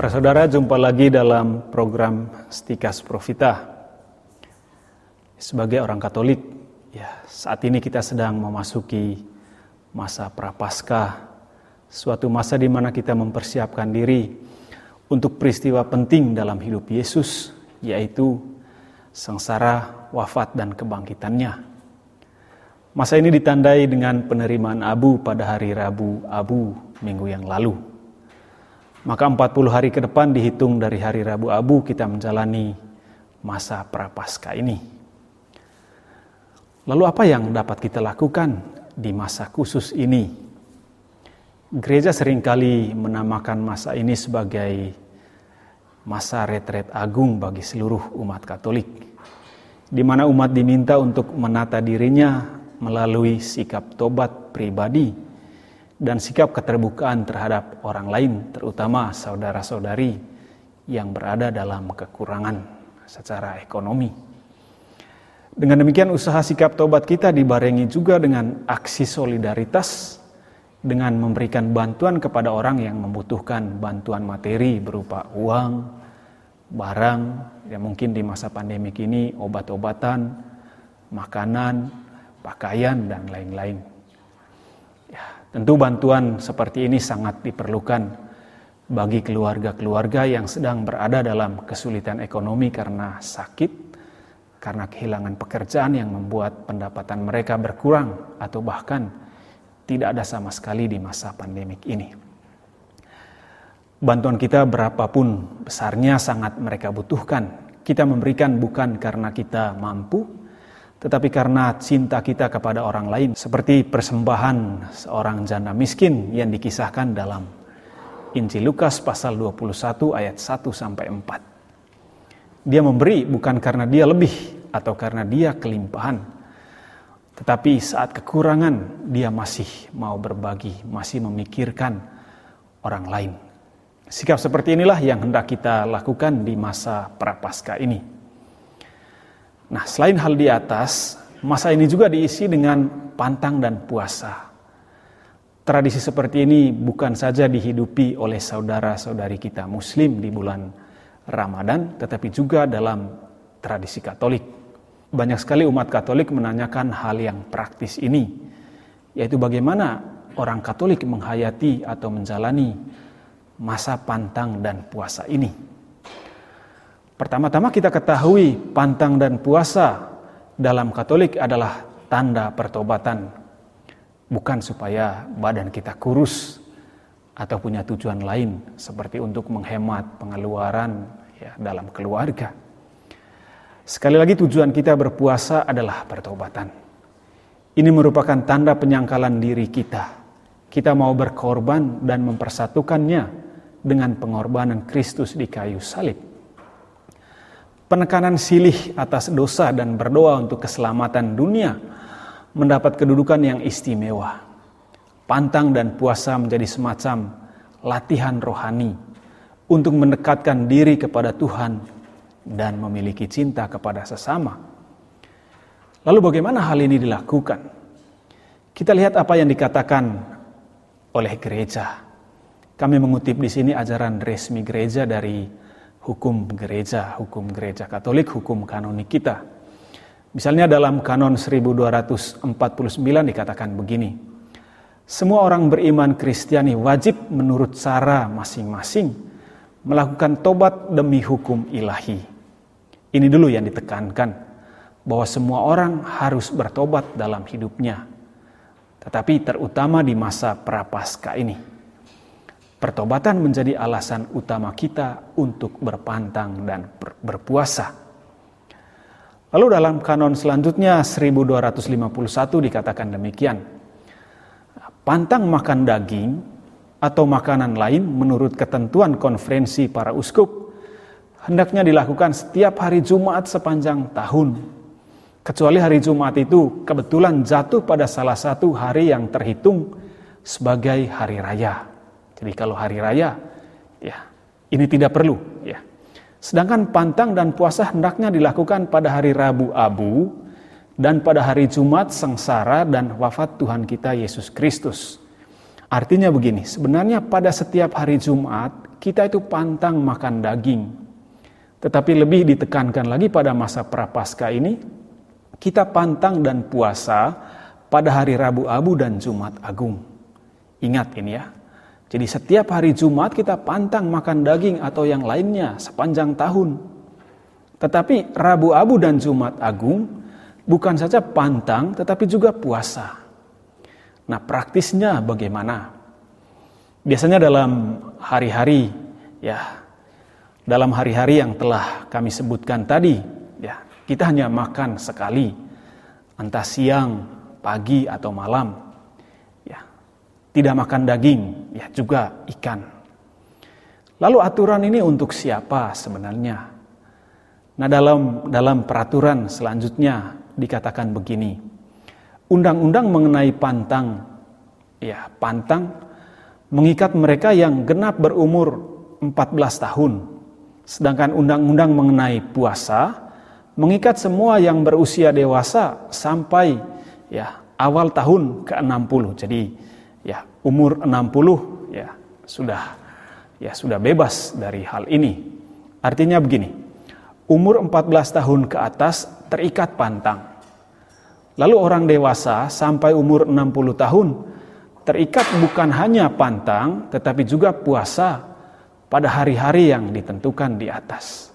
Para saudara, jumpa lagi dalam program Stikas Profita. Sebagai orang Katolik, ya saat ini kita sedang memasuki masa prapaskah, suatu masa di mana kita mempersiapkan diri untuk peristiwa penting dalam hidup Yesus, yaitu sengsara, wafat, dan kebangkitannya. Masa ini ditandai dengan penerimaan abu pada hari Rabu Abu minggu yang lalu. Maka 40 hari ke depan dihitung dari hari Rabu Abu kita menjalani masa prapaskah ini. Lalu apa yang dapat kita lakukan di masa khusus ini? Gereja sering kali menamakan masa ini sebagai masa retret agung bagi seluruh umat Katolik, di mana umat diminta untuk menata dirinya melalui sikap tobat pribadi dan sikap keterbukaan terhadap orang lain, terutama saudara-saudari yang berada dalam kekurangan secara ekonomi. Dengan demikian usaha sikap tobat kita dibarengi juga dengan aksi solidaritas dengan memberikan bantuan kepada orang yang membutuhkan bantuan materi berupa uang, barang, ya mungkin di masa pandemik ini obat-obatan, makanan, pakaian dan lain-lain. Tentu bantuan seperti ini sangat diperlukan bagi keluarga-keluarga yang sedang berada dalam kesulitan ekonomi karena sakit, karena kehilangan pekerjaan yang membuat pendapatan mereka berkurang atau bahkan tidak ada sama sekali di masa pandemik ini. Bantuan kita berapapun besarnya sangat mereka butuhkan. Kita memberikan bukan karena kita mampu, tetapi karena cinta kita kepada orang lain, seperti persembahan seorang janda miskin yang dikisahkan dalam Injil Lukas pasal 21 ayat 1 sampai 4. Dia memberi bukan karena dia lebih atau karena dia kelimpahan, tetapi saat kekurangan dia masih mau berbagi, masih memikirkan orang lain. Sikap seperti inilah yang hendak kita lakukan di masa prapaskah ini. Nah, selain hal di atas, masa ini juga diisi dengan pantang dan puasa. Tradisi seperti ini bukan saja dihidupi oleh saudara-saudari kita Muslim di bulan Ramadan, tetapi juga dalam tradisi Katolik. Banyak sekali umat Katolik menanyakan hal yang praktis ini, yaitu bagaimana orang Katolik menghayati atau menjalani masa pantang dan puasa ini. Pertama-tama kita ketahui pantang dan puasa dalam Katolik adalah tanda pertobatan. Bukan supaya badan kita kurus atau punya tujuan lain seperti untuk menghemat pengeluaran ya, dalam keluarga. Sekali lagi tujuan kita berpuasa adalah pertobatan. Ini merupakan tanda penyangkalan diri kita. Kita mau berkorban dan mempersatukannya dengan pengorbanan Kristus di kayu salib penekanan silih atas dosa dan berdoa untuk keselamatan dunia mendapat kedudukan yang istimewa. Pantang dan puasa menjadi semacam latihan rohani untuk mendekatkan diri kepada Tuhan dan memiliki cinta kepada sesama. Lalu bagaimana hal ini dilakukan? Kita lihat apa yang dikatakan oleh gereja. Kami mengutip di sini ajaran resmi gereja dari hukum gereja, hukum gereja Katolik, hukum kanonik kita. Misalnya dalam kanon 1249 dikatakan begini. Semua orang beriman Kristiani wajib menurut cara masing-masing melakukan tobat demi hukum ilahi. Ini dulu yang ditekankan bahwa semua orang harus bertobat dalam hidupnya. Tetapi terutama di masa prapaskah ini Pertobatan menjadi alasan utama kita untuk berpantang dan berpuasa. Lalu dalam kanon selanjutnya 1251 dikatakan demikian. Pantang makan daging atau makanan lain menurut ketentuan konferensi para uskup hendaknya dilakukan setiap hari Jumat sepanjang tahun. Kecuali hari Jumat itu kebetulan jatuh pada salah satu hari yang terhitung sebagai hari raya. Jadi kalau hari raya, ya ini tidak perlu. Ya. Sedangkan pantang dan puasa hendaknya dilakukan pada hari Rabu Abu dan pada hari Jumat sengsara dan wafat Tuhan kita Yesus Kristus. Artinya begini, sebenarnya pada setiap hari Jumat kita itu pantang makan daging. Tetapi lebih ditekankan lagi pada masa prapaskah ini, kita pantang dan puasa pada hari Rabu Abu dan Jumat Agung. Ingat ini ya. Jadi setiap hari Jumat kita pantang makan daging atau yang lainnya sepanjang tahun. Tetapi Rabu Abu dan Jumat Agung bukan saja pantang tetapi juga puasa. Nah, praktisnya bagaimana? Biasanya dalam hari-hari ya, dalam hari-hari yang telah kami sebutkan tadi, ya, kita hanya makan sekali, entah siang, pagi atau malam. Tidak makan daging, ya juga ikan. Lalu aturan ini untuk siapa sebenarnya? Nah, dalam dalam peraturan selanjutnya dikatakan begini undang-undang mengenai pantang ya pantang mengikat mereka yang genap berumur 14 tahun sedangkan undang-undang mengenai puasa mengikat semua yang berusia dewasa sampai ya awal tahun ke-60 jadi ya umur 60 ya sudah ya sudah bebas dari hal ini artinya begini umur 14 tahun ke atas terikat pantang Lalu orang dewasa sampai umur 60 tahun terikat bukan hanya pantang tetapi juga puasa pada hari-hari yang ditentukan di atas.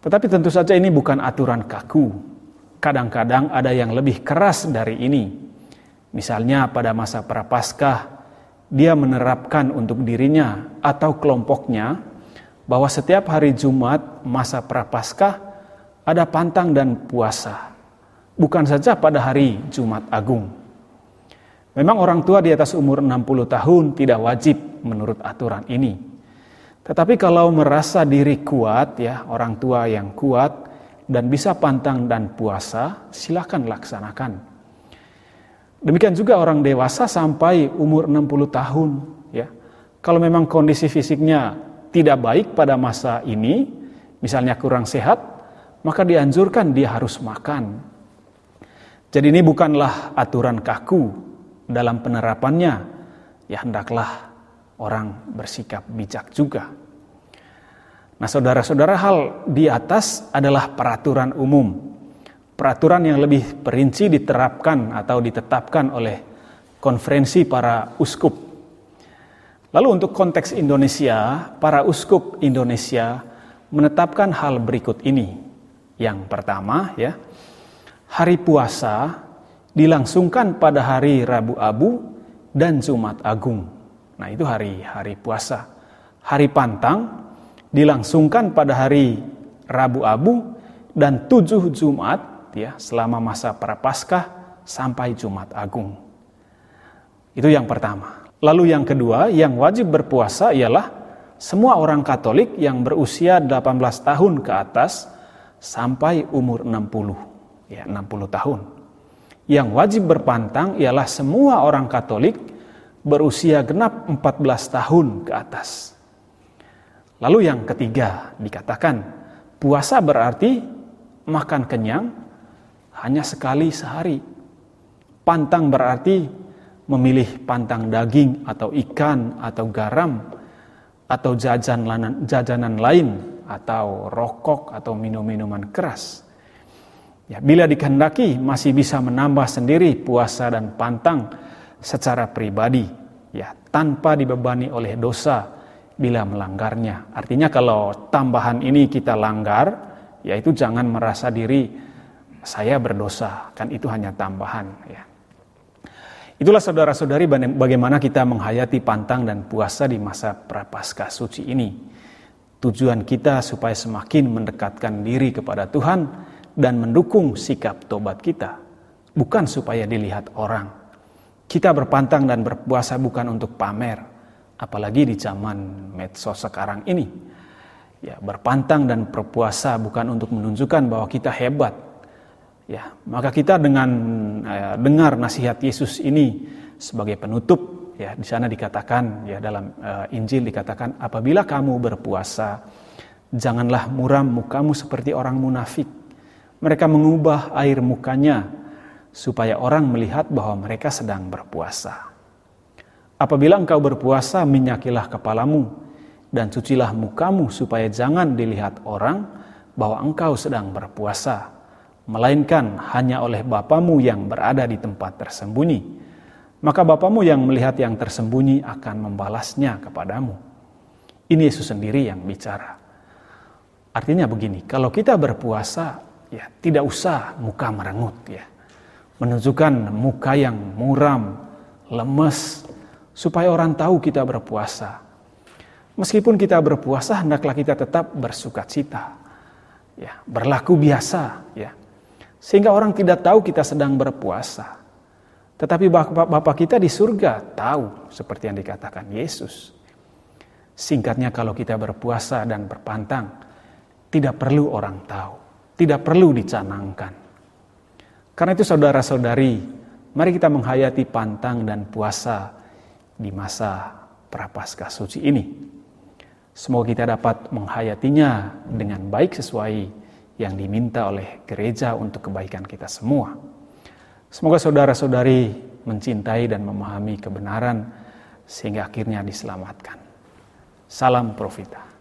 Tetapi tentu saja ini bukan aturan kaku. Kadang-kadang ada yang lebih keras dari ini. Misalnya pada masa prapaskah dia menerapkan untuk dirinya atau kelompoknya bahwa setiap hari Jumat masa prapaskah ada pantang dan puasa bukan saja pada hari Jumat Agung. Memang orang tua di atas umur 60 tahun tidak wajib menurut aturan ini. Tetapi kalau merasa diri kuat ya, orang tua yang kuat dan bisa pantang dan puasa, silakan laksanakan. Demikian juga orang dewasa sampai umur 60 tahun ya. Kalau memang kondisi fisiknya tidak baik pada masa ini, misalnya kurang sehat, maka dianjurkan dia harus makan jadi ini bukanlah aturan kaku dalam penerapannya. Ya hendaklah orang bersikap bijak juga. Nah saudara-saudara hal di atas adalah peraturan umum. Peraturan yang lebih perinci diterapkan atau ditetapkan oleh konferensi para uskup. Lalu untuk konteks Indonesia, para uskup Indonesia menetapkan hal berikut ini. Yang pertama ya, hari puasa dilangsungkan pada hari Rabu Abu dan Jumat Agung. Nah, itu hari-hari puasa. Hari pantang dilangsungkan pada hari Rabu Abu dan tujuh Jumat ya selama masa Prapaskah sampai Jumat Agung. Itu yang pertama. Lalu yang kedua, yang wajib berpuasa ialah semua orang Katolik yang berusia 18 tahun ke atas sampai umur 60 ya 60 tahun. Yang wajib berpantang ialah semua orang Katolik berusia genap 14 tahun ke atas. Lalu yang ketiga dikatakan puasa berarti makan kenyang hanya sekali sehari. Pantang berarti memilih pantang daging atau ikan atau garam atau jajanan jajanan lain atau rokok atau minum-minuman keras. Ya, bila dikehendaki masih bisa menambah sendiri puasa dan pantang secara pribadi ya tanpa dibebani oleh dosa bila melanggarnya. Artinya kalau tambahan ini kita langgar yaitu jangan merasa diri saya berdosa kan itu hanya tambahan ya. Itulah saudara-saudari bagaimana kita menghayati pantang dan puasa di masa prapaskah suci ini. Tujuan kita supaya semakin mendekatkan diri kepada Tuhan dan mendukung sikap tobat kita, bukan supaya dilihat orang. Kita berpantang dan berpuasa bukan untuk pamer, apalagi di zaman medsos sekarang ini. Ya, berpantang dan berpuasa bukan untuk menunjukkan bahwa kita hebat. Ya, maka kita dengan eh, dengar nasihat Yesus ini sebagai penutup ya di sana dikatakan ya dalam eh, Injil dikatakan apabila kamu berpuasa janganlah muram mukamu seperti orang munafik mereka mengubah air mukanya supaya orang melihat bahwa mereka sedang berpuasa. Apabila engkau berpuasa, minyakilah kepalamu dan cucilah mukamu supaya jangan dilihat orang bahwa engkau sedang berpuasa, melainkan hanya oleh Bapamu yang berada di tempat tersembunyi. Maka Bapamu yang melihat yang tersembunyi akan membalasnya kepadamu. Ini Yesus sendiri yang bicara. Artinya begini, kalau kita berpuasa, ya tidak usah muka merengut ya. Menunjukkan muka yang muram, lemes, supaya orang tahu kita berpuasa. Meskipun kita berpuasa, hendaklah kita tetap bersuka cita. Ya, berlaku biasa, ya. Sehingga orang tidak tahu kita sedang berpuasa. Tetapi Bapak kita di surga tahu seperti yang dikatakan Yesus. Singkatnya kalau kita berpuasa dan berpantang, tidak perlu orang tahu, tidak perlu dicanangkan. Karena itu saudara-saudari, mari kita menghayati pantang dan puasa di masa prapaskah suci ini. Semoga kita dapat menghayatinya dengan baik sesuai yang diminta oleh gereja untuk kebaikan kita semua. Semoga saudara-saudari mencintai dan memahami kebenaran sehingga akhirnya diselamatkan. Salam Profita.